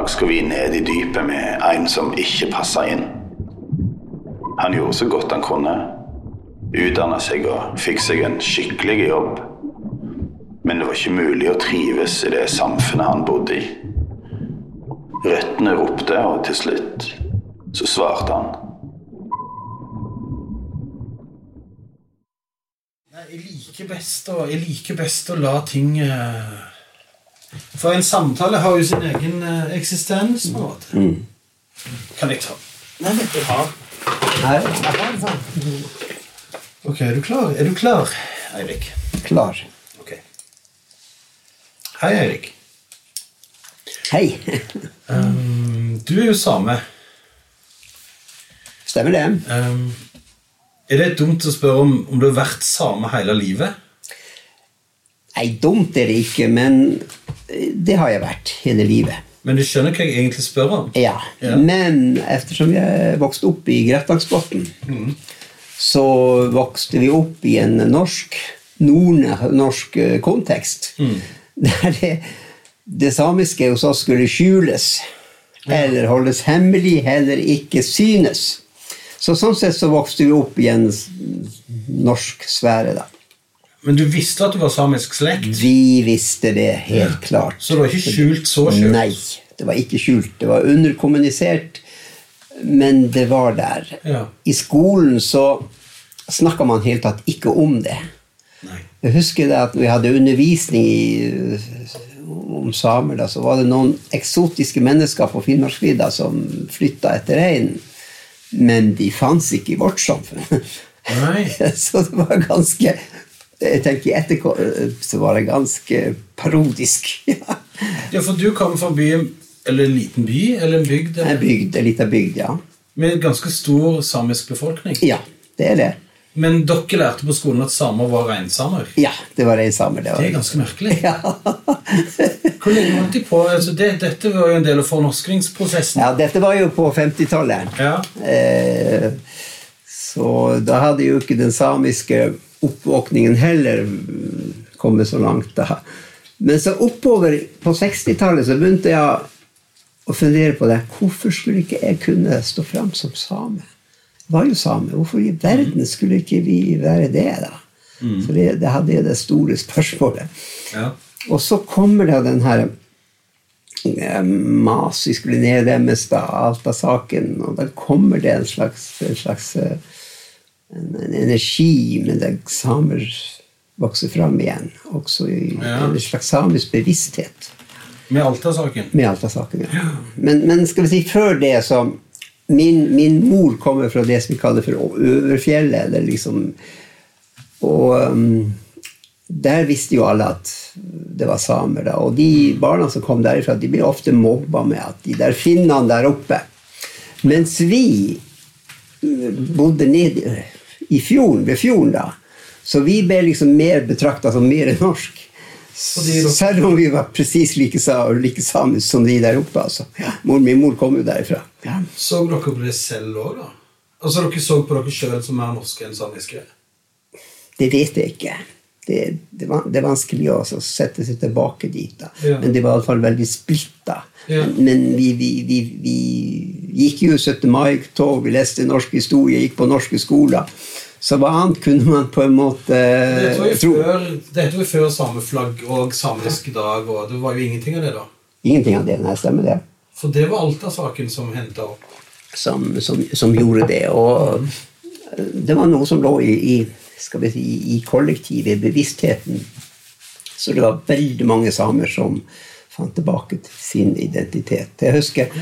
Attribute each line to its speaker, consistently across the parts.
Speaker 1: dag skal vi ned i dypet med en som ikke passa inn. Han gjorde så godt han kunne. Utdanna seg og fikk seg en skikkelig jobb. Men det var ikke mulig å trives i det samfunnet han bodde i. Røttene ropte, og til slutt så svarte han.
Speaker 2: Jeg liker best å, liker best å la ting eh, For en samtale har jo sin egen eh, eksistens, på en måte. Kan jeg ta Nei,
Speaker 3: jeg har sånn.
Speaker 2: Ok, er du klar? Er du klar, Eirik?
Speaker 3: Klar.
Speaker 2: Ok. Hei, Eirik.
Speaker 3: Hei.
Speaker 2: Um, du er jo same.
Speaker 3: Stemmer det?
Speaker 2: Um, er det dumt å spørre om, om du har vært same hele livet?
Speaker 3: Nei, dumt er det ikke, men det har jeg vært hele livet.
Speaker 2: Men du skjønner hva jeg egentlig spør om?
Speaker 3: Ja.
Speaker 2: Ja.
Speaker 3: Men ettersom jeg vokste opp i Gretlandsbotn, så vokste vi opp i en norsk, nordnorsk kontekst. kontekst. Der det, det samiske hos oss skulle skjules. Eller holdes hemmelig, heller ikke synes. Så sånn sett så vokste vi opp i en norsk sfære, da.
Speaker 2: Men du visste at du var samisk slekt?
Speaker 3: Vi visste det helt klart.
Speaker 2: Så det var ikke skjult så skjult?
Speaker 3: Nei, det var ikke skjult. Det var underkommunisert, men det var der.
Speaker 2: Ja.
Speaker 3: I skolen så snakka man helt tatt ikke om det.
Speaker 2: Nei.
Speaker 3: Jeg husker det at når vi hadde undervisning i, om samer, da, så var det noen eksotiske mennesker på Finnmarksvidda som flytta etter reinen. Men de fantes ikke i vårt samfunn.
Speaker 2: Nei.
Speaker 3: så det var ganske Jeg tenker i etterkant så var det ganske parodisk. ja.
Speaker 2: Ja, for du kom fra byen Eller en liten by? Eller en bygd?
Speaker 3: En bygd, en liten bygd, ja.
Speaker 2: med en ganske stor samisk befolkning?
Speaker 3: Ja, det er det.
Speaker 2: Men dere lærte på skolen at samer var reinsamer?
Speaker 3: Ja, det var reinsamer. Det, var-
Speaker 2: Det er ganske merkelig.
Speaker 3: ja.
Speaker 2: Hvor lenge holdt de på? Altså, det, dette var jo en del av fornorskningsprosessen.
Speaker 3: ja, dette var jo på 50-tallet.
Speaker 2: Ja.
Speaker 3: Eh, så da hadde jo ikke den samiske oppvåkningen heller mm, kommet så langt. da. Men så oppover på 60-tallet så begynte jeg å fundere på det. Hvorfor skulle ikke jeg kunne stå fram som same? Jeg var jo same. Hvorfor i verden skulle ikke vi være det, da? Så det, det hadde jeg det store spørsmålet.
Speaker 2: Ja.
Speaker 3: Og så kommer da den her eh, mas vi skulle neddemmes da, Alta-saken, og da kommer det en slags, en slags eh, en, en energi med det samer vokser fram igjen. Også i
Speaker 2: Ja.
Speaker 3: en slags samisk bevissthet
Speaker 2: Med Alta-saken.
Speaker 3: med Alta-saken. Ja. Men, men skal vi si før det, så min, min mor kommer fra det som vi kaller for Øverfjellet. Eller liksom, og um, der visste jo alle at det var samer. da, Og de barna som kom derifra, de ble ofte mobba med at de der finnene der oppe Mens vi uh, bodde nede i fjorden, ved fjorden, da, så vi ble liksom mer betrakta som mer norsk. Selv om vi var presis like, like samiske som de der oppe. altså. Ja, mor, min mor kom jo derifra. Ja.
Speaker 2: Så dere på det selv òg, da? Altså Dere så på dere sjøl som mer norske enn samiske?
Speaker 3: Det vet jeg ikke. Det, det, var, det er vanskelig å sette seg tilbake dit. da.
Speaker 2: Ja.
Speaker 3: Men det var iallfall veldig splitta.
Speaker 2: Ja.
Speaker 3: Men vi, vi, vi, vi gikk jo 17. mai-tog, vi leste norsk historie, gikk på norske skoler. Så hva annet kunne man på en måte
Speaker 2: Dette var jo
Speaker 3: tro?
Speaker 2: før, dette var jo før sameflagg og samisk dag, og det var jo ingenting av det, da.
Speaker 3: Ingenting av det. Nei, stemmer det.
Speaker 2: For det var Alta-saken som henta opp.
Speaker 3: som, som, som gjorde det. Og det var noe som lå i, i, skal vi si, i kollektivet, i bevisstheten. Så det var veldig mange samer som fant tilbake til sin identitet. Jeg husker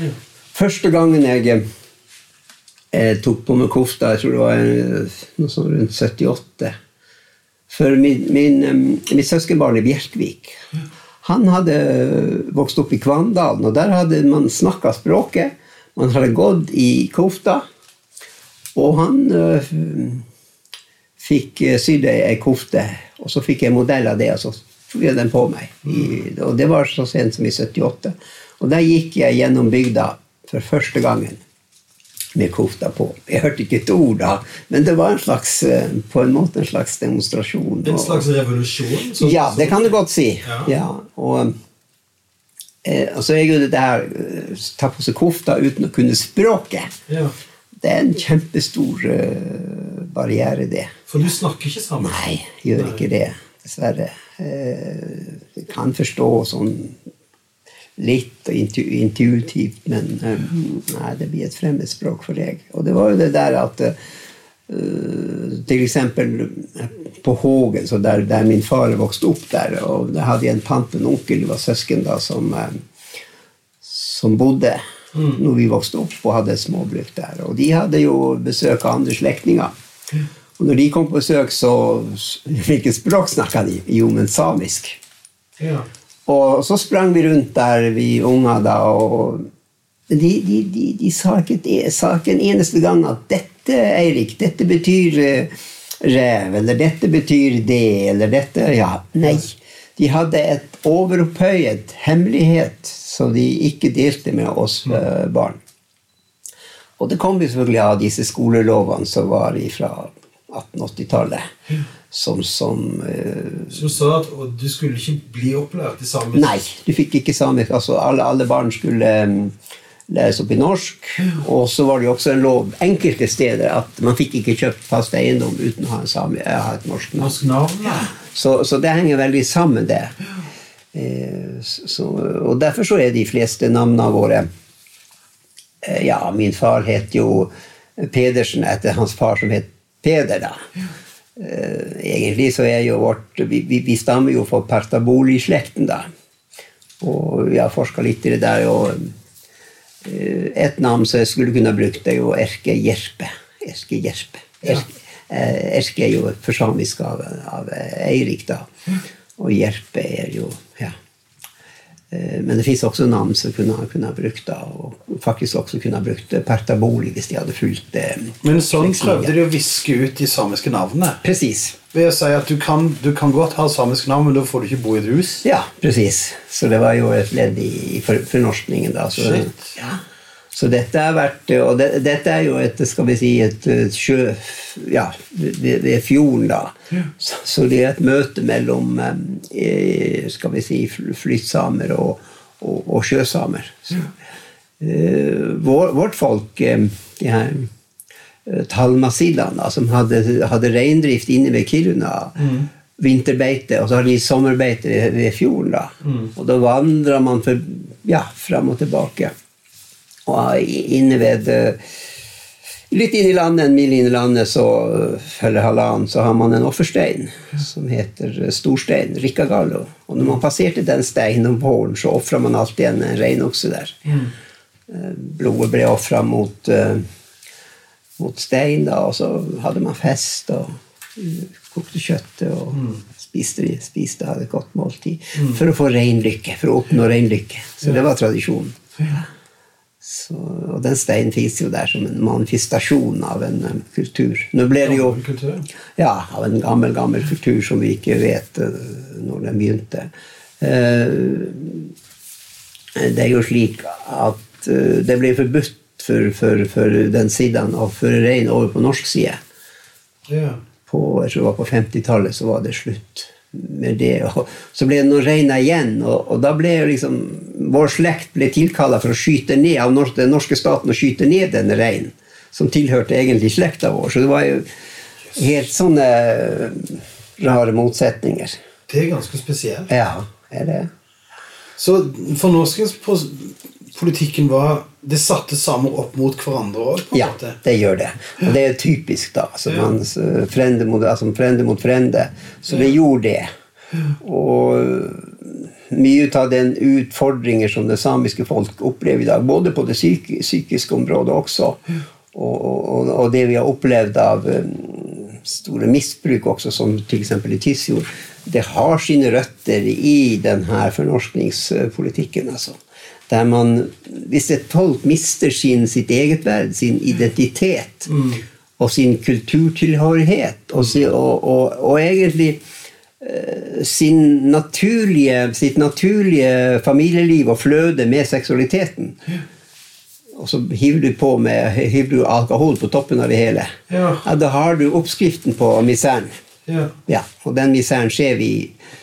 Speaker 3: første gangen jeg jeg tok på meg kofta, jeg tror det var eh, noe sånn rundt 78 For min, min, eh, mitt søskenbarn i Bjerkvik han hadde vokst opp i Kvandalen, og der hadde man snakka språket. Man hadde gått i kofta, og han fikk øh, sydd ei kofte, og så fikk jeg modell av det, og så jeg den på meg. I, og det var så sent som i 78. Og der gikk jeg gjennom bygda for første gangen. med kofta på. Jeg hørte ikke et ord da, men det var en slags, eh, på en måte en slags demonstrasjon.
Speaker 2: En slags revolusjon? så-
Speaker 3: ja, det kan du godt si.
Speaker 2: Ja.
Speaker 3: Ja. og, eh, og så er jo det eh, ta på seg kofta uten å kunne språket.
Speaker 2: Ja.
Speaker 3: Det er en kjempestor eh, barriere, det.
Speaker 2: For du snakker ikke sammen?
Speaker 3: Nei, gjør ikke det. Dessverre. Eh, Jeg kan forstå sånn litt og intu intuitivt, men eh, nei, det blir et fremmedspråk for deg. Og det var jo det der at eh, til eksempel på Hågen, så der, der min far vokste opp der, og der hadde jeg en tante og en onkel, de var søsken da, som, eh, som bodde når vi vokste opp og hadde småbruk der. Og de hadde jo besøk av andre slektninger. Og når de kom på besøk, så Hvilket språk snakka de? Jo, men samisk.
Speaker 2: Ja.
Speaker 3: Og så sprang vi rundt der, vi unger, da, og de, de, de, de sa, ikke, sa ikke en eneste gang at 'dette, Eirik, dette betyr eh, rev', eller 'dette betyr det', eller 'dette Ja, nei. De hadde et overopphøyet hemmelighet som de ikke delte med oss eh, barn. Og det kom jo selvfølgelig av disse skolelovene som var fra 1880-tallet. Som, som eh,
Speaker 2: Så du sa at du skulle ikke bli opplært i samisk?
Speaker 3: Nei, du fikk ikke samisk. Altså, alle, alle barn skulle um, læres opp i norsk. Og så var det jo også en lov enkelte steder at man fikk ikke kjøpt fast eiendom uten å ha, en sami, eh, ha et. Norsk navn?
Speaker 2: Ja.
Speaker 3: Så, så det henger veldig sammen, det. Eh, så, og derfor så er de fleste navnene våre eh, Ja, min far het jo Pedersen etter hans far som het Peder, da. Eh, egentlig så er jo vårt Vi, vi, stammer jo fra Partaboli-slekten, da. Og vi har forska litt i det der. og eh, Et navn som jeg skulle kunne brukt, er jo Erke Gjerpe. Erke Gjerpe. Erke, eh, Erke er jo forsamisk av, av Eirik, da. Og Gjerpe er jo Men det fins også navn som kunne, ha- kunne ha brukt da, og faktisk også kunne ha brukt Pertaboli hvis de hadde fulgt det.
Speaker 2: Men sånn prøvde de å viske ut de samiske navnene.
Speaker 3: Precis.
Speaker 2: Ved å si at du kan, du kan godt ha samisk navn, men da får du ikke bo i et hus.
Speaker 3: Ja, presis. Så det var jo et ledd i fornorskningen, da. Så,
Speaker 2: Shit.
Speaker 3: ja. Så dette har vært Og det, dette er jo et skal vi si, et eh, sjø... Ja, ved, ved fjorden, da. Så, så det er et møte mellom eh, skal vi si, flyttsamer og, og, og sjøsamer. Så, ja. vår, vårt folk, eh, de her eh, som hadde, hadde reindrift inne ved Kiruna. Vinterbeite, og så har de sommerbeite ved, fjorden. da. Og da vandrer man for, ja, fram og tilbake. Og inne ved eh, Litt inn i landet, en mil inn i landet, så, eller halvannen, så har man en offerstein som heter eh, Storstein, Riccagallo. Og når man passerte den steinen om våren, så ofra man alltid en reinokse der. Ja. Blodet ble ofra mot, eh, mot stein, da, og så hadde man fest og eh, kokte kjøttet og spiste, spiste hadde et godt måltid. For å få reinlykke, for å oppnå reinlykke. Så det var tradisjonen. Så, og den steinen fins jo der som en manifestasjon av en um, kultur. Nå ble det jo ja, av en gammel, gammel kultur som vi ikke vet uh, når den begynte. Uh, det er jo slik at uh, det ble forbudt for, for, for den siden å føre rein over på norsk side.
Speaker 2: Ja.
Speaker 3: På, jeg tror det var på 50-tallet så var det slutt med det. Og så ble det noen reiner igjen, og, og da ble jo liksom Vår slekt ble tilkalla for å skyte ned av nor- den norske staten å skyte ned denne reinen, som tilhørte egentlig slekta vår. Så det var jo helt sånne eh, rare motsetninger.
Speaker 2: Det er ganske spesielt.
Speaker 3: Ja, er det
Speaker 2: Så fornorskingspolitikken var Det satte samer opp mot hverandre òg,
Speaker 3: Ja,
Speaker 2: måte?
Speaker 3: det gjør det. Og det er typisk, da. Altså,
Speaker 2: Ja.
Speaker 3: man, frende mot, altså, frende mot frende. Så det gjorde det. Og mye av den utfordringer som det samiske folk opplever i dag, både på det psyk psykiske området også, og, og, og det vi har opplevd av um, store misbruk også, som f.eks. i Tysfjord, det har sine røtter i denne fornorskningspolitikken. altså. Der man, hvis et folk mister sin, sitt eget verd, sin identitet og sin kulturtilhørighet, og, og, og, og egentlig eh, sin naturlige, sitt naturlige familieliv og fløde med seksualiteten, og så hiver du på med hiver du alkohol på toppen av det hele,
Speaker 2: Ja.
Speaker 3: da har du oppskriften på miseren.
Speaker 2: Ja.
Speaker 3: Ja, og den miseren ser vi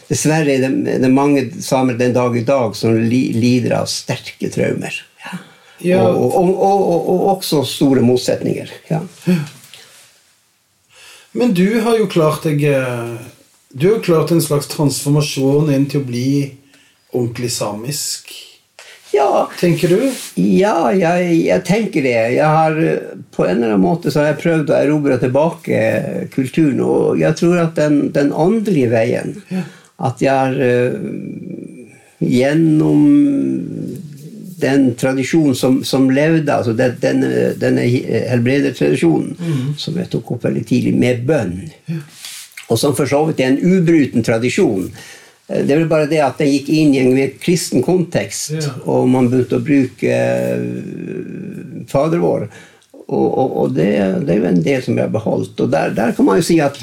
Speaker 3: Dessverre er det, det mange samer den dag i dag som li, lider av sterke traumer. Ja.
Speaker 2: Ja.
Speaker 3: Og, og, og, og, og også store motsetninger. Ja.
Speaker 2: Men du har jo klart deg eh, Du har klart en slags transformasjon inn til å bli ordentlig samisk.
Speaker 3: Ja,
Speaker 2: Tenker du?
Speaker 3: Ja, jeg, jeg tenker det. Jeg har, på en eller annen måte så har jeg prøvd å erobre tilbake kulturen. Og jeg tror at den, den åndelige veien At jeg har eh, gjennom den tradisjonen som, som levde, altså den, denne, denne helbredertradisjonen, som jeg tok opp veldig tidlig, med bønn, og som for så vidt er en ubruten tradisjon. Eh, Det er vel bare det at den gikk inn i en mer kristen kontekst,
Speaker 2: Ja.
Speaker 3: og man begynte å bruke eh, Fader vår. Og, og, og det, det er jo en del som vi har beholdt. Og der, der kan man jo si at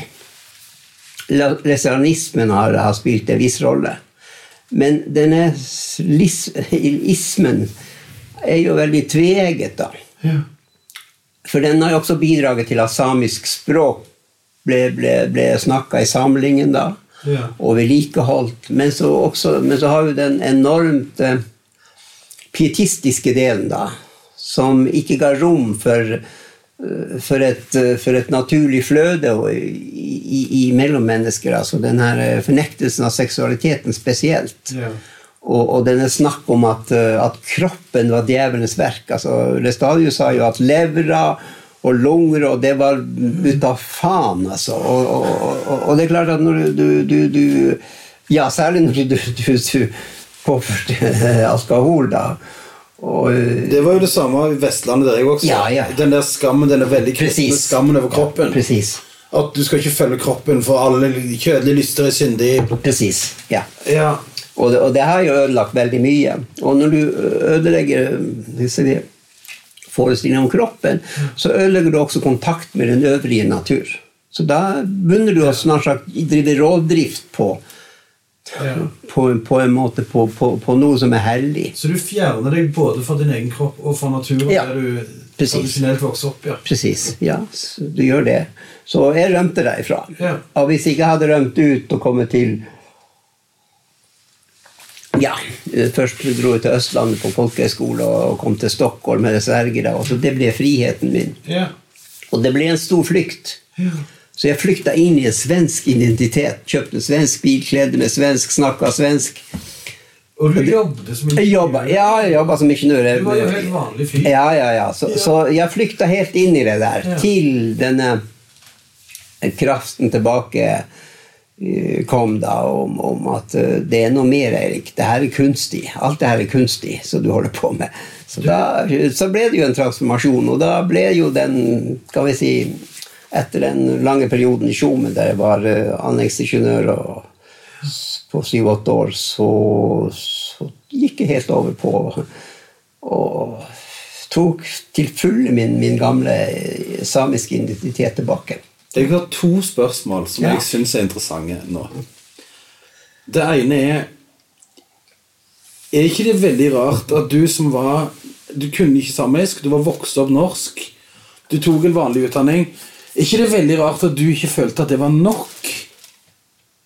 Speaker 3: leseranismen har, har spilt en viss rolle. Men denne lis, ismen er jo veldig tveegget, da.
Speaker 2: Ja.
Speaker 3: For den har jo også bidraget til at samisk språk ble, ble, ble snakka i samlingen da,
Speaker 2: Ja.
Speaker 3: og vedlikeholdt. Men men så har jo den enormt eh, pietistiske delen, da, som ikke ga rom for, eh, for, et, eh, for et naturlig fløde i, i, i mellommennesker. Altså den her fornektelsen av seksualiteten spesielt.
Speaker 2: Ja.
Speaker 3: Og, og denne snakk om at, at kroppen var djevelens verk. altså Restadio sa jo at levra og lunger og det var ut av faen, altså. Og, og, og, og det er klart at når du, du, du Ja, særlig når du, du, du påførte alkohol, da. Og, eh,
Speaker 2: Det var jo det samme i Vestlandet der også.
Speaker 3: Ja, ja.
Speaker 2: Den der skammen, den veldig kristne skammen over kroppen.
Speaker 3: Precis.
Speaker 2: At du skal ikke følge kroppen, for alle kjødelige lyster er syndige.
Speaker 3: Presis. Ja.
Speaker 2: Ja.
Speaker 3: Og det, og det har jo ødelagt veldig mye. Og når du ødelegger disse forestillingene om kroppen, så ødelegger du også kontakt med den øvrige natur. Så da begynner du å snart sagt drive rovdrift på,
Speaker 2: ja.
Speaker 3: på, på en måte på, på, noe som er hellig.
Speaker 2: Så du fjerner deg både fra din egen kropp og fra naturen
Speaker 3: Ja,
Speaker 2: der du
Speaker 3: precis.
Speaker 2: tradisjonelt vokser opp? ja.
Speaker 3: Ja, du gjør det. Så jeg rømte derifra.
Speaker 2: Ja.
Speaker 3: Og hvis jeg ikke hadde rømt ut og kommet til Ja, først dro jeg til Østlandet på folkehøyskole og kom til Stockholm med svergere. og så Det ble friheten min.
Speaker 2: Ja.
Speaker 3: Og det ble en stor flykt.
Speaker 2: Ja.
Speaker 3: Så jeg flykta inn i en svensk identitet. Kjøpte svensk bil, kledde meg svensk, snakka svensk.
Speaker 2: Og du jobbet som
Speaker 3: ingeniør? jobba, ja, jeg jobba som ingeniør.
Speaker 2: Du var jo helt vanlig fyr.
Speaker 3: Ja, ja, ja. Så,
Speaker 2: Ja.
Speaker 3: så jeg flykta helt inn i det der. Til denne kraften tilbake kom da om, om at eh, det er noe mer, Eirik. Det her er kunstig. Alt det her er kunstig som du holder på med. Så, da, så ble det jo en transformasjon, og da ble jo den skal vi si, Etter den lange perioden i Tjomen der jeg var eh, anleggsingeniør på syv-åtte år, så, så gikk jeg helt over på og tok til fulle min, min gamle eh, samiske identitet tilbake.
Speaker 2: Jeg har to spørsmål som
Speaker 3: Ja.
Speaker 2: jeg syns er interessante nå. Det ene er Er ikke det veldig rart at du som var Du kunne ikke samisk, du var vokst opp norsk, du tok en vanlig utdanning. Er ikke det veldig rart at du ikke følte at det var nok?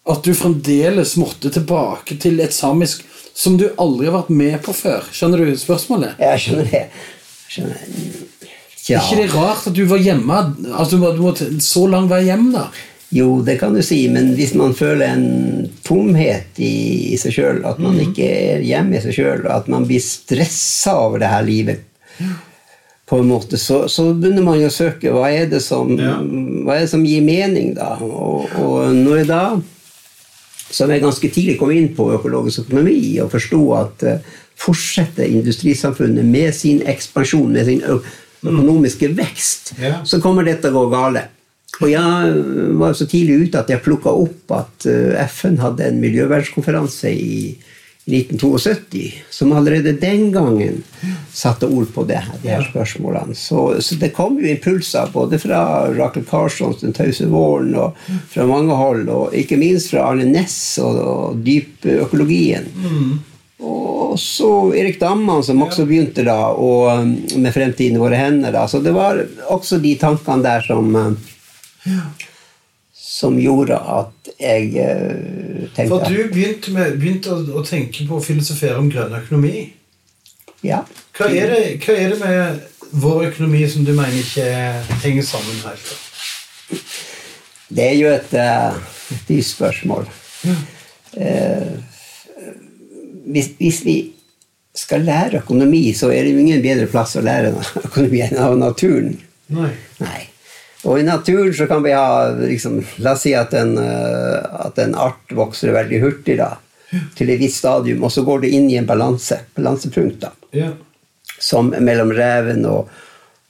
Speaker 2: At du fremdeles måtte tilbake til et samisk som du aldri har vært med på før? Skjønner du spørsmålet?
Speaker 3: Jeg skjønner det. Jeg Skjønner. Tja.
Speaker 2: Er ikke det rart at du var hjemme? Altså, du måtte så lang vei hjem, da?
Speaker 3: Jo, det kan du si, men hvis man føler en tomhet i, i seg sjøl, at man ikke er hjemme i seg sjøl, at man blir stressa over det her livet på en måte, så, så begynner man jo å søke hva er det som,
Speaker 2: Ja.
Speaker 3: er det som gir mening, da? Og, og når jeg da, som jeg ganske tidlig kom inn på økologisk økonomi, og forsto at uh, fortsetter industrisamfunnet med sin ekspansjon, med sin økonomiske vekst,
Speaker 2: Ja.
Speaker 3: så kommer dette å gå gale. Og jeg var så tidlig ute at jeg plukka opp at eh, FN hadde en miljøvernkonferanse i 1972, som allerede den gangen satte ord på det de her spørsmålene. Så, så det kom jo impulser både fra Rakel Karlssons Den tause våren og fra mange hold, og ikke minst fra Arne Næss og, og dypøkologien. Og Og så Erik Damman, som også begynte da, um, med 'Fremtiden i våre hender'. da, Så det var også de tankene der som um, som gjorde at jeg uh, tenkte
Speaker 2: For du begynte, med, begynte å, å tenke på å filosofere om grønn økonomi.
Speaker 3: Ja.
Speaker 2: Hva er, det, hva er det med vår økonomi som du mener ikke henger sammen helt?
Speaker 3: Det er jo et, uh, dypt spørsmål. Eh, hvis, hvis vi skal lære økonomi, så er det jo ingen bedre plass å lære økonomi enn av naturen.
Speaker 2: Nei.
Speaker 3: Nei. Og i naturen så kan vi ha liksom, La oss si at en, eh, at en art vokser veldig hurtig da, til et visst stadium, og så går det inn i en balanse, balansepunkt, da,
Speaker 2: Ja.
Speaker 3: som mellom reven og,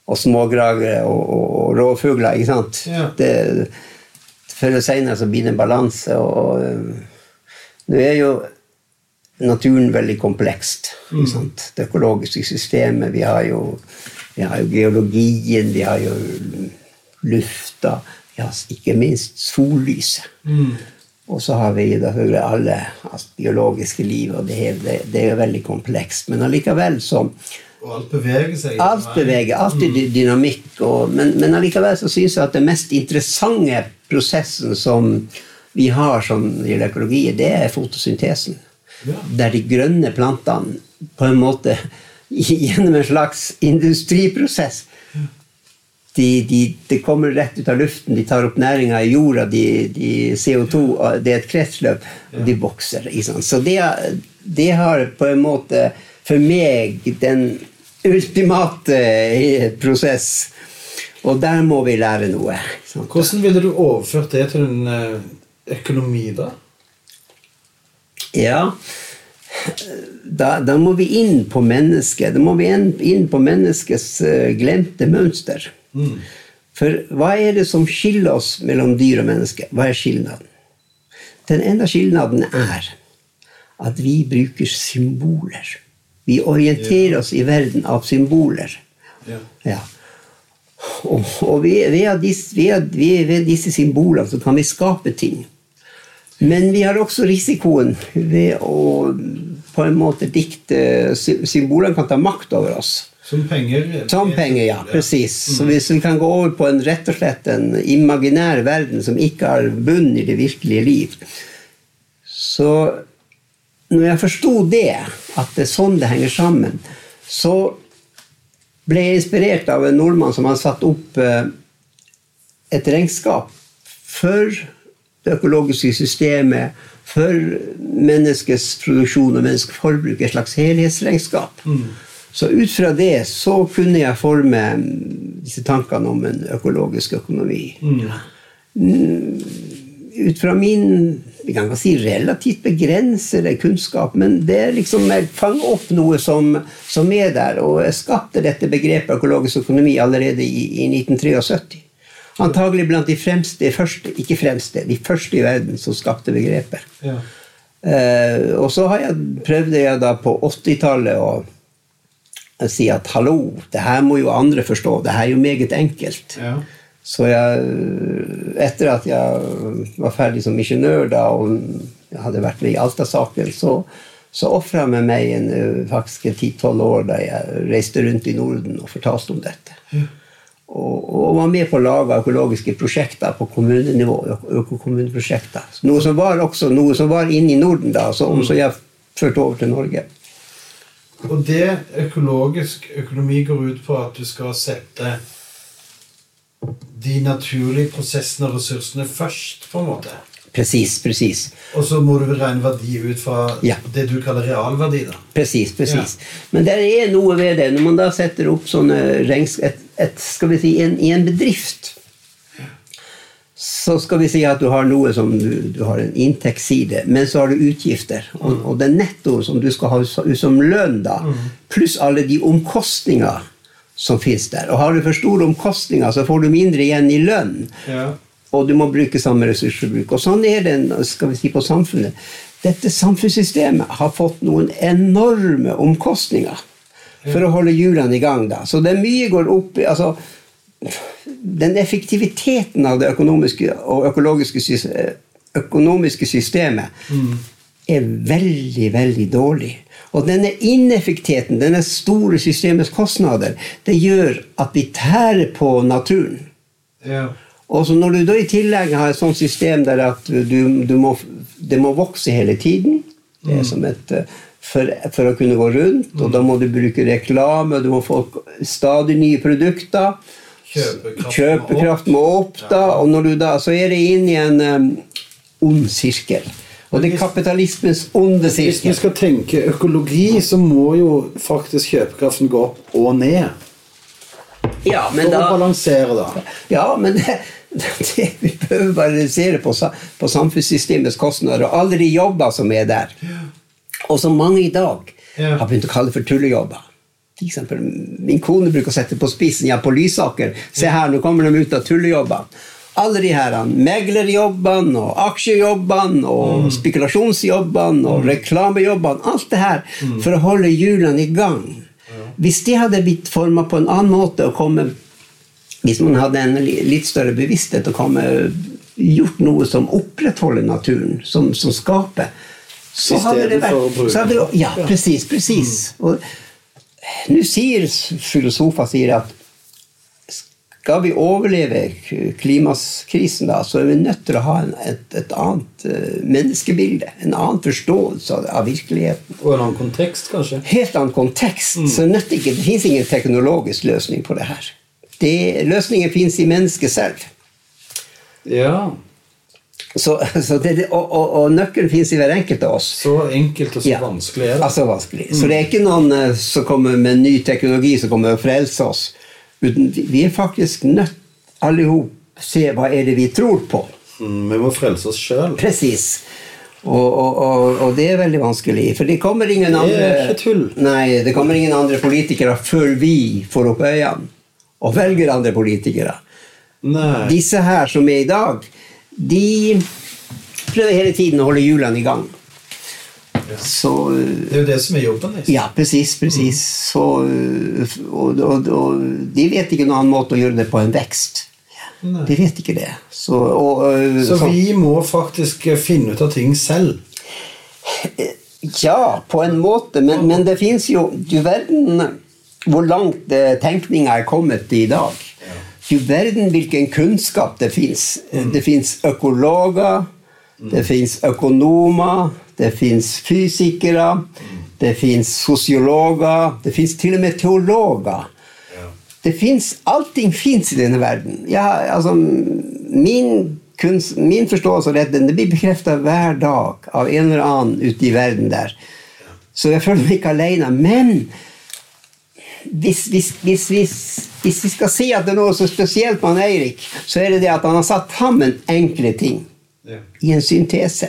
Speaker 3: og smågragere og, og, og rovfugler. ikke sant?
Speaker 2: Ja.
Speaker 3: Det, før eller senere så blir det en balanse. og eh, Nå er jo naturen veldig komplekst. sant? Det økologiske systemet. Vi har jo, vi har jo geologien, vi har jo lufta, vi har ikke minst sollyset. Og så har vi selvfølgelig alle altså, biologiske liv, og det, hele, det, er jo veldig komplekst. Men allikevel så
Speaker 2: Og alt beveger seg.
Speaker 3: Alt beveger, alt er dynamikk. Og, men, men allikevel så syns jeg at den mest interessante prosessen som vi har som gjelder økologi, det er fotosyntesen.
Speaker 2: Ja.
Speaker 3: Der de grønne plantene på en måte gjennom en slags industriprosess de, de, de kommer rett ut av luften, de tar opp næringa i jorda, de, de CO2 Det er et kretsløp, og de vokser. Så det, det har på en måte for meg den ultimate eh, prosess. Og der må vi lære noe.
Speaker 2: Hvordan ville du overført det til en eh, økonomi, da?
Speaker 3: Ja, da, da må vi inn på mennesket. Da må vi inn, på menneskets eh, glemte mønster. For hva er det som skiller oss mellom dyr og menneske? Hva er skilnaden? Den ene skilnaden er at vi bruker symboler. Vi orienterer oss i verden av symboler.
Speaker 2: Ja.
Speaker 3: Ja. Og, og ved, ved, disse, ved, ved disse symbolene så kan vi skape ting. Men vi har også risikoen ved å på en måte dikte Symbolene kan ta makt over oss.
Speaker 2: Som penger?
Speaker 3: Som penger, ja. Presis. Så hvis vi kan gå over på en rett og slett en imaginær verden som ikke har bunn i det virkelige liv Så når jeg forsto det, at det er sånn det henger sammen, så ble jeg inspirert av en nordmann som hadde satt opp eh, et regnskap for det økologiske systemet, for menneskets produksjon og menneskets forbruk, et slags helhetsregnskap. Så ut fra det så kunne jeg forme disse tankene om en økologisk økonomi. Mm, Ut fra min vi kan si relativt begrensede kunnskap, men det er liksom jeg fanger opp noe som, som er der. Og jeg skapte dette begrepet økologisk økonomi allerede i, i 1973. Antagelig blant de fremste, første, ikke fremste, de første i verden som skapte begrepet.
Speaker 2: Ja.
Speaker 3: Uh, og så har jeg, prøvde jeg da på 80-tallet å å si at hallo, det her må jo andre forstå, det her er jo meget enkelt.
Speaker 2: Ja.
Speaker 3: Så jeg, etter at jeg var ferdig som misjonør da, og jeg hadde vært med i Alta-saken, så, så ofra jeg meg en, faktisk en 10-12 år da jeg reiste rundt i Norden og fortalte om dette. Og, og var med på å lage økologiske prosjekter på kommunenivå. økokommuneprosjekter. Noe som var også noe som var inne i Norden da, som så jeg førte over til Norge.
Speaker 2: Og det økologisk økonomi går ut på at du skal sette de naturlige prosessene og ressursene først, på en måte.
Speaker 3: Presis, presis.
Speaker 2: Og så må du regne verdi ut fra
Speaker 3: Ja.
Speaker 2: det du kaller realverdi. da.
Speaker 3: Presis, presis. Men det er noe ved det. Når man da setter opp sånne regns... Et, skal vi si, en, I en bedrift så skal vi si at du har noe som du, du har en inntektsside, men så har du utgifter. Og, og det netto som du skal ha som lønn, da, pluss alle de omkostninger som fins der. Og har du for store omkostninger, så får du mindre igjen i lønn.
Speaker 2: Ja.
Speaker 3: Og du må bruke samme ressursforbruk. Og sånn er det skal vi si, på samfunnet. Dette samfunnssystemet har fått noen enorme omkostninger for å holde hjulene i gang. da. Så det er mye går opp altså, Den effektiviteten av det økonomiske og økologiske, økonomiske systemet er veldig, veldig dårlig. Og denne ineffektiviteten, denne store systemets kostnader, det gjør at vi tærer på naturen.
Speaker 2: Ja.
Speaker 3: Og så når du da i tillegg har et sånt system der at du, du må, det må vokse hele tiden det er som et, eh, for, for å kunne gå rundt, og da må du bruke reklame, du må få stadig nye produkter.
Speaker 2: Kjøpekraft,
Speaker 3: må opp, da, og når du da, så er det inn i en um, ond sirkel. Og det er kapitalismens onde sirkel.
Speaker 2: Hvis vi skal tenke økologi, så må jo faktisk kjøpekraften gå opp og ned.
Speaker 3: Ja, men
Speaker 2: å
Speaker 3: da
Speaker 2: balansere, da.
Speaker 3: Ja, men det, det, vi behøver bare redusere på, på samfunnssystemets kostnader og alle de jobber som er der. Og som mange i dag
Speaker 2: Ja.
Speaker 3: har begynt å kalle for tullejobber. For min kone bruker å sette på spissen ja, på Lysaker. Se her, nå kommer de ut av tullejobbene. Alle de her meglerjobbene og aksjejobbene og spekulasjonsjobbene og reklamejobbene. Alt det her for å holde hjulene i gang. Hvis de hadde blitt forma på en annen måte og kommet hvis man hadde en litt større bevissthet og komme, gjort noe som opprettholder naturen, som, som skaper så
Speaker 2: I
Speaker 3: hadde det
Speaker 2: stedet for å
Speaker 3: vært
Speaker 2: bruke-
Speaker 3: så hadde, det- Ja, presis. presis. Og nå sier filosofer sier at skal vi overleve klimakrisen, da, så er vi nødt til å ha et, et annet eh, menneskebilde. En annen forståelse av, virkeligheten.
Speaker 2: Og en annen kontekst, kanskje.
Speaker 3: Helt annen kontekst. Så nødt ikke, det fins ingen teknologisk løsning på det her. Det, løsningen fins i mennesket selv.
Speaker 2: Ja.
Speaker 3: Så, så det, og, og, og nøkkelen fins i hver enkelt av oss.
Speaker 2: Så enkelt og så
Speaker 3: Ja.
Speaker 2: vanskelig er det.
Speaker 3: Altså vanskelig. Så det er ikke noen uh, som kommer med ny teknologi som kommer og frelser oss. Uten, vi- er faktisk nødt alle ihop se hva er det vi tror på.
Speaker 2: Mm, vi må frelse oss sjøl.
Speaker 3: Presis. Og, og, og, det er veldig vanskelig. For det kommer ingen
Speaker 2: Det
Speaker 3: andre
Speaker 2: er ikke tull.
Speaker 3: Nei, det kommer ingen andre politikere før vi får opp øynene og velger andre politikere.
Speaker 2: Nei.
Speaker 3: Disse her som er i dag, de prøver hele tiden å holde hjulene i gang. Så
Speaker 2: Det er jo det som er jobben deres.
Speaker 3: Ja, presis. presis. Så, og, og, og de vet ikke noen annen måte å gjøre det på enn vekst.
Speaker 2: Nei.
Speaker 3: De vet ikke det. Så, og, og,
Speaker 2: Så
Speaker 3: så-
Speaker 2: vi må faktisk finne ut av ting selv.
Speaker 3: Ja, på en måte, men, men det fins jo Du verden hvor langt eh, tenkninga er kommet i dag. Du verden hvilken kunnskap det fins. Det fins økologer, det fins økonomer, det fins fysikere, det fins sosiologer, det fins til og med teologer. Det finnes, Allting fins i denne verden. Ja, altså, min, kunst, min forståelse av dette det blir bekrefta hver dag av en eller annen ute i verden der. Så jeg føler meg ikke alene. Men hvis, hvis, hvis, hvis, hvis vi skal si at det er noe så spesielt med han Eirik, så er det det at han har satt sammen enkle ting
Speaker 2: Ja.
Speaker 3: i en syntese.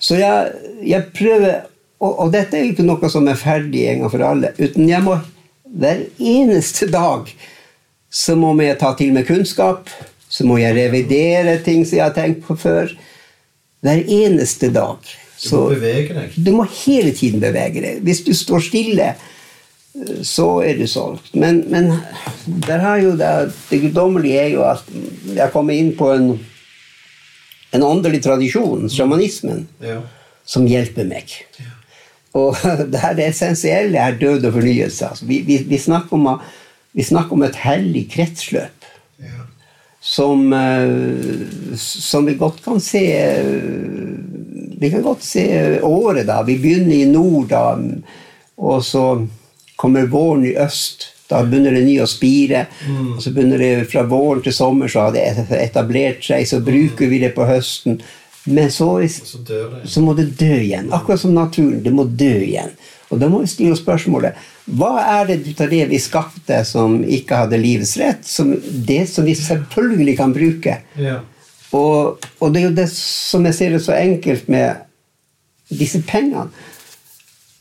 Speaker 3: Så jeg, jeg prøver og, og dette er jo ikke noe som er ferdig en gang for alle. Uten jeg må hver eneste dag så må jeg ta til meg kunnskap. Så må jeg revidere ting som jeg har tenkt på før. Hver eneste dag.
Speaker 2: Du må bevege deg.
Speaker 3: du må hele tiden bevege deg. Hvis du står stille, så er det solgt. Men, men det, det guddommelige er jo at jeg kommer inn på en, en åndelig tradisjon, sjamanismen,
Speaker 2: Ja.
Speaker 3: som hjelper meg. Og det her det essensielle er død og fornyelse. Altså, vi, vi, vi, snakker om, vi snakker om et hellig kretsløp
Speaker 2: Ja.
Speaker 3: som, eh, som vi godt kan se Vi kan godt se året, da. Vi begynner i nord, da. Og så kommer våren i øst. Da begynner det nye å spire. Og så begynner det fra våren til sommer, så har det etablert seg. Så bruker vi det på høsten. Men så,
Speaker 2: så det.
Speaker 3: så må det dø igjen. Akkurat som naturen. Det må dø igjen. Og da må vi stille oss spørsmålet hva er det ut av det vi skapte som ikke hadde livets rett, som det som vi selvfølgelig kan bruke?
Speaker 2: Ja.
Speaker 3: Og, og det er jo det som jeg ser det så enkelt med disse pengene.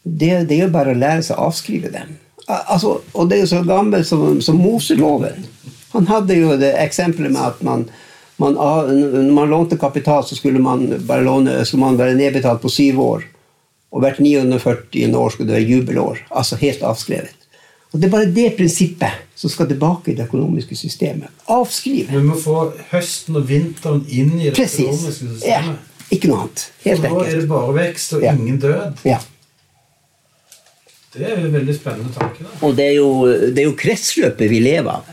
Speaker 3: Det, det er jo bare å lære seg å avskrive dem. Altså, og det er jo så gammelt som, som Moseloven. Han hadde jo det eksempelet med at man, man, når man lånte kapital, så skulle man bare låne, skulle man være nedbetalt på syv år. Og hvert 940 år skulle det være jubelår. Altså helt avskrevet. Og Det er bare det prinsippet som skal tilbake i det økonomiske systemet. Avskrive.
Speaker 2: Vi må få høsten og vinteren inn i det
Speaker 3: Precis.
Speaker 2: økonomiske
Speaker 3: Ja.
Speaker 2: systemet.
Speaker 3: Ikke noe annet. Helt
Speaker 2: Og nå er det bare vekst og
Speaker 3: Ja.
Speaker 2: ingen død.
Speaker 3: Ja.
Speaker 2: Det er jo veldig spennende tanke. da.
Speaker 3: Og det er, jo, det er jo kretsløpet vi lever av.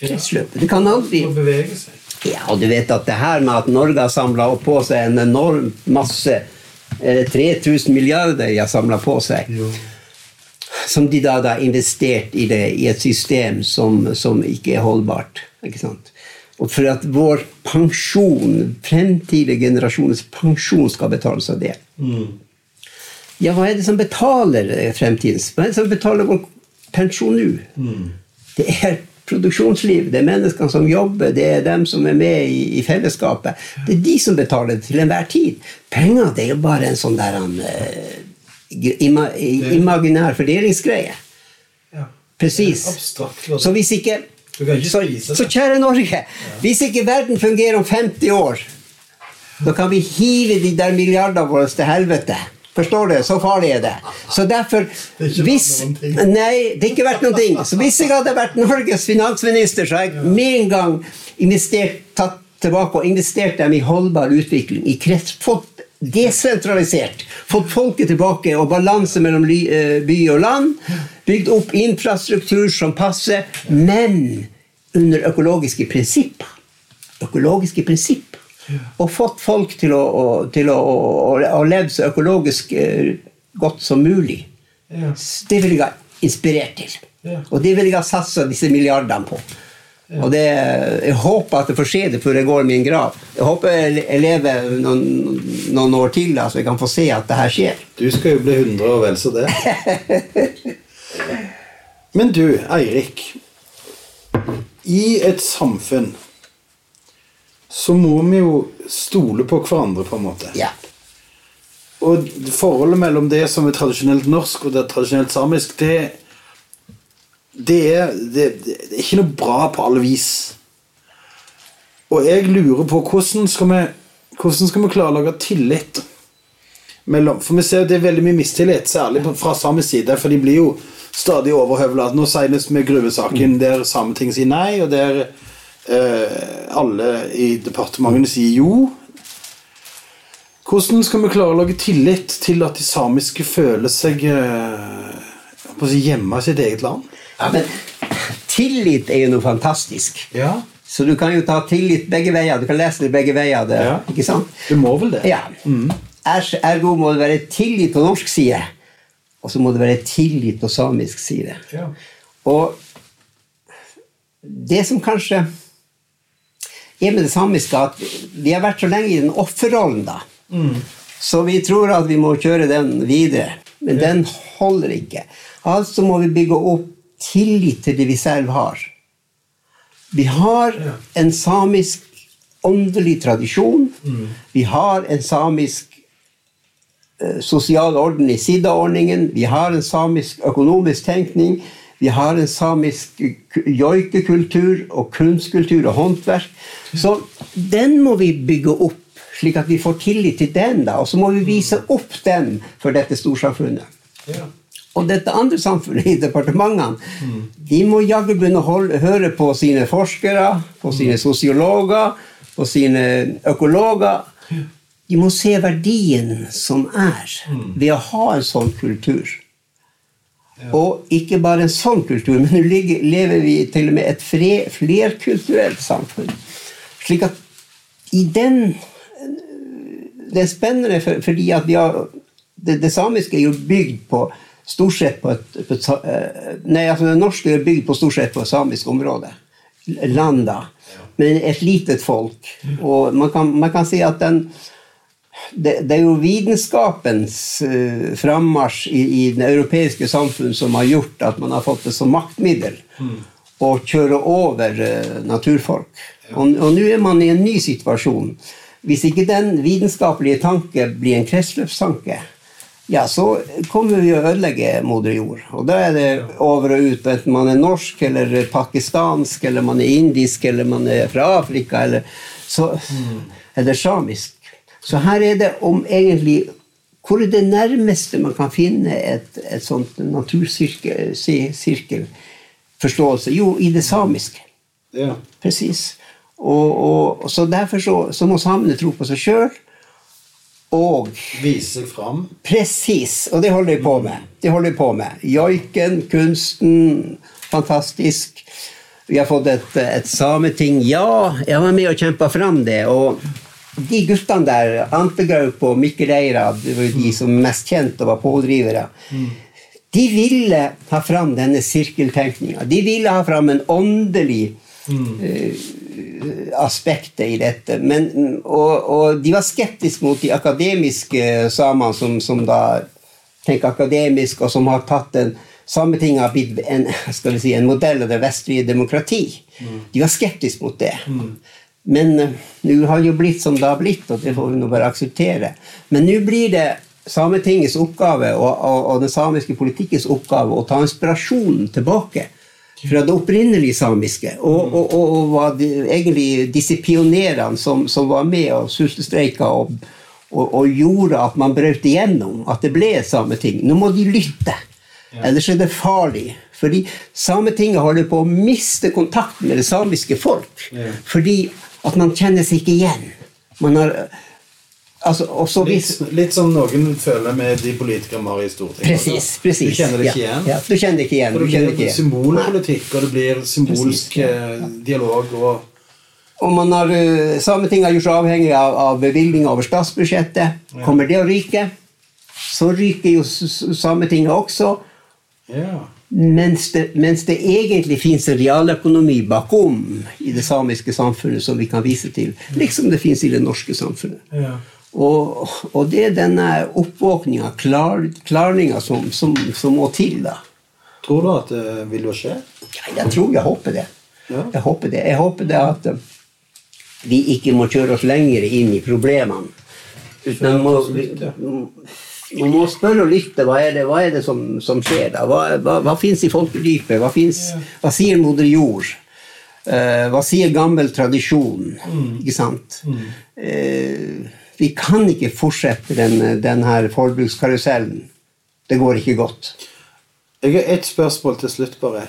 Speaker 3: Kretsløpet. Det kan aldri
Speaker 2: Å bevege seg.
Speaker 3: Ja, og du vet at det her med at Norge har samla på seg en enorm masse eh, 3000 milliarder de har samla på seg,
Speaker 2: Jo.
Speaker 3: som de da har investert i, det, i et system som, som ikke er holdbart. Ikke sant? Og for at vår pensjon, fremtidige generasjoners pensjon, skal betales av det. Ja, hva er det som betaler eh, fremtidens? Hva er det som betaler vår pensjon nå? Det er produksjonsliv, det er menneskene som jobber, det er dem som er med i, i fellesskapet. Det er de som betaler til enhver tid. Penger det er jo bare en sånn der en, uh, ima, imaginær fordelingsgreie.
Speaker 2: Ja.
Speaker 3: Presis.
Speaker 2: Abstrakt.
Speaker 3: Så hvis ikke så, så kjære Norge, hvis ikke verden fungerer om 50 år, da kan vi hive de der milliardene våre til helvete. Forstår du? Så farlig er det. Så derfor
Speaker 2: er
Speaker 3: hvis. Nei, det er ikke vært noen ting. Så hvis jeg hadde vært Norges finansminister, så hadde jeg med en gang investert, tatt tilbake og investert dem i holdbar utvikling. I krets, fått desentralisert. Fått folket tilbake og balanse mellom eh, by og land. Bygd opp infrastruktur som passer, men under økologiske prinsipper. Økologiske prinsipper. Og fått folk til å, å, til å, å, å leve så økologisk eh, godt som mulig.
Speaker 2: Ja.
Speaker 3: Det vil jeg ha inspirert til.
Speaker 2: Ja.
Speaker 3: Og det vil jeg ha satsa disse milliardene på. Og det, Jeg håper at det får skje det før jeg går i min grav. Jeg håper jeg jeg lever noen, noen år til, da, så jeg kan få se at det her skjer.
Speaker 2: Du skal jo bli 100 og vel så det. Men du, Eirik. I et samfunn så må vi jo stole på hverandre, på en måte.
Speaker 3: Ja.
Speaker 2: Og forholdet mellom det som er tradisjonelt norsk og det er tradisjonelt samisk, det, det, er, det, det er ikke noe bra på alle vis. Og jeg lurer på hvordan skal vi, hvordan skal vi klare å lage tillit mellom For vi ser jo det er veldig mye mistillit, særlig fra samisk side, for de blir jo stadig overhøvla. Nå senest med gruvesaken, der Sametinget sier nei, og der alle i departementene sier jo. Hvordan skal vi klare å lage tillit til at de samiske føler seg eh, hjemme i sitt eget land?
Speaker 3: Ja, men tillit er jo noe fantastisk.
Speaker 2: Ja.
Speaker 3: Så du kan jo ta tillit begge veier. Du kan lese det begge veier. Det,
Speaker 2: Ja.
Speaker 3: Ikke sant?
Speaker 2: Du må vel det?
Speaker 3: Ja. Er- Ergo må det være tillit på norsk side, og så må det være tillit på samisk side.
Speaker 2: Ja.
Speaker 3: Og det som kanskje er med det samiske, at vi har vært så lenge i den offerrollen, da. Så vi tror at vi må kjøre den videre. Men den holder ikke. Altså må vi bygge opp tillit til det vi selv har. Vi har
Speaker 2: Ja.
Speaker 3: en samisk åndelig tradisjon. Vi har en samisk eh, sosial orden i Sida-ordningen. Vi har en samisk økonomisk tenkning. Vi har en samisk joikekultur og kunstkultur og håndverk. Så den må vi bygge opp, slik at vi får tillit til den. da, Og så må vi vise opp den for dette storsamfunnet.
Speaker 2: Ja.
Speaker 3: Og dette andre samfunnet i departementene, de må jaggu begynne å høre på sine forskere, på sine sosiologer, på sine økologer. De må se verdien som er ved å ha en sånn kultur. Og ikke bare en sånn kultur, men nå lever vi til og med et fre, flerkulturelt samfunn. Slik at i den Det er spennende for, fordi at vi har det, det samiske er jo bygd på stort sett på et, på eh, Nei, altså det norske er bygd på stort sett på et samisk område. Landa. Men et litet folk. Og man kan, man kan si at den det, det er jo vitenskapens uh, frammarsj i, i det europeiske samfunn som har gjort at man har fått det som maktmiddel å kjøre over uh, naturfolk. Og, og nå er man i en ny situasjon. Hvis ikke den vitenskapelige tanke blir en kretsløpstanke, ja, så kommer vi å ødelegge moder jord. Og da er det over og ut, enten man er norsk eller pakistansk, eller man er indisk, eller man er fra Afrika, eller, så, eller samisk. Så her er det om egentlig Hvor er det nærmeste man kan finne et, et sånt natursirkelforståelse? Jo, i det samiske.
Speaker 2: Ja.
Speaker 3: Presis. Og, og, og så derfor så, så må samene tro på seg sjøl. og
Speaker 2: Vise fram.
Speaker 3: Presis, og det holder jeg på med. Det holder de på med. Joiken, kunsten, fantastisk. Vi har fått et, et sameting. Ja, jeg var med og kjempa fram det. Og de guttene der, Ante Gaup og Mikkel Eira, det var de som mest kjente og var pådrivere, de ville ha fram denne sirkeltenkninga. De ville ha fram en åndelig eh, aspektet i dette. Men, og, og de var skeptiske mot de akademiske samene, som, som da tenker akademisk, og som har tatt en Sametinget har blitt en, si, en modell av det vestlige demokrati. De var skeptiske mot det. Men uh, nå har det jo blitt som det har blitt, og det får vi nå bare akseptere. Men nå blir det Sametingets oppgave og, og, og den samiske politikkens oppgave å ta inspirasjonen tilbake fra det opprinnelige samiske. Og, og, og, og de, egentlig disse pionerene som, som var med og sultestreika og, gjorde at man brøt igjennom, at det ble et sameting. Nå må de lytte. Ellers er det farlig. Fordi Sametinget holder på å miste kontakten med det samiske folk.
Speaker 2: Ja.
Speaker 3: Fordi at man kjenner seg ikke igjen. Man har altså, også hvis,
Speaker 2: Litt, litt som noen føler med de politikere vi har i Stortinget.
Speaker 3: Presis, precis,
Speaker 2: Du kjenner det ikke igjen.
Speaker 3: Ja, du kjenner det ikke igjen.
Speaker 2: For det blir
Speaker 3: igjen.
Speaker 2: symbolpolitikk, og det blir symbolsk
Speaker 3: Precis, ja,
Speaker 2: eh, dialog og
Speaker 3: Og man har, eh, Sametinget har gjort seg avhengig av, av bevilgninger over statsbudsjettet. Kommer det å ryke, så ryker jo Sametinget også.
Speaker 2: Ja.
Speaker 3: Mens det, mens det egentlig fins en realøkonomi bakom i det samiske samfunnet som vi kan vise til, liksom det fins i det norske samfunnet.
Speaker 2: ja.
Speaker 3: Og, og det er denne oppvåkninga, klar, klarninga, som, som, som må til. da.
Speaker 2: Tror du at det vil jo skje?
Speaker 3: Ja, jeg tror jeg håper det.
Speaker 2: Ja.
Speaker 3: Jeg håper det. Jeg håper det at eh, vi ikke må kjøre oss lenger inn i problemene. Uten må, vi, man må spørre lytte. Hva er det, hva er det som, som skjer da? Hva, hva, hva fins i folkedypet? Hva, finnes, hva sier moder jord? Eh, hva sier gammel tradisjon? Ikke sant? Eh, vi kan ikke fortsette den, den her forbrukskarusellen. Det går ikke godt.
Speaker 2: Jeg har ett spørsmål til slutt, bare.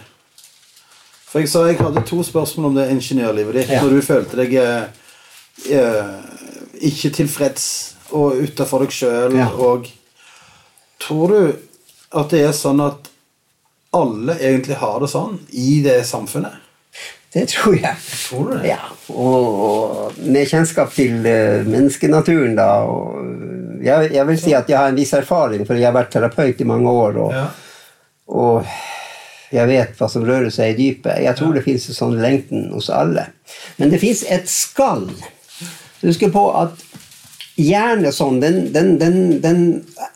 Speaker 2: For jeg sa jeg hadde to spørsmål om det ingeniørlivet ditt.
Speaker 3: Ja.
Speaker 2: Når du følte deg eh, eh, ikke tilfreds og utafor deg sjøl.
Speaker 3: Ja.
Speaker 2: Og tror du at det er sånn at alle egentlig har det sånn i det samfunnet?
Speaker 3: Det tror jeg.
Speaker 2: Tror du det?
Speaker 3: Ja, og, og med kjennskap til eh, menneskenaturen, da og, eh, jeg, jeg vil si at jeg har en viss erfaring, for jeg har vært terapeut i mange år. Og,
Speaker 2: Ja.
Speaker 3: og jeg vet hva som rører seg i dypet. Jeg tror det fins en sånn lengten hos alle. Men det fins et skall. Husk på at hjernen sånn, den, den, den, den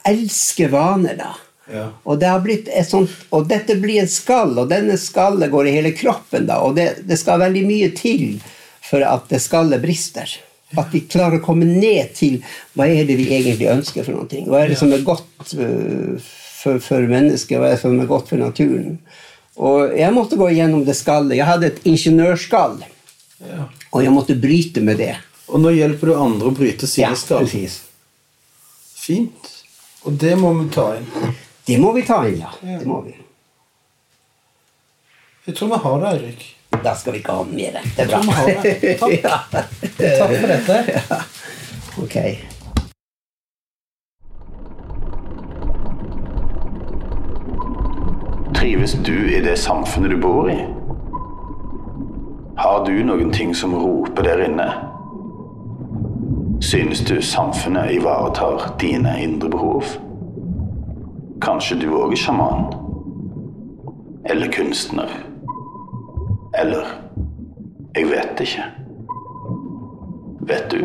Speaker 3: elsker vaner, da.
Speaker 2: Ja.
Speaker 3: Og, det sånt, og dette blir en skall, og denne skallet går i hele kroppen. da, Og det, det skal veldig mye til for at det skallet brister. At vi klarer å komme ned til hva er det vi egentlig ønsker for noe. Hva er det som er godt øh, for, for mennesket, hva er det som er godt for naturen. Og jeg måtte gå gjennom det skallet. Jeg hadde et ingeniørskall,
Speaker 2: Ja.
Speaker 3: og jeg måtte bryte med det.
Speaker 2: Og nå hjelper du andre å bryte sine skall.
Speaker 3: precis.
Speaker 2: Fint. Og det må vi ta inn.
Speaker 3: Det må vi ta inn, ja.
Speaker 2: Ja.
Speaker 3: Det må vi.
Speaker 2: Jeg tror vi har det, Eirik.
Speaker 3: Da skal vi ikke ha mer. Det er bra.
Speaker 2: Det. Takk.
Speaker 3: ja.
Speaker 2: Takk for dette.
Speaker 3: Ok.
Speaker 1: Trives du i det samfunnet du bor i? Har du noen ting som roper der inne? Synes du samfunnet ivaretar dine indre behov? Kanskje du òg er sjaman? Eller kunstner? Eller Jeg vet ikke. Vet du?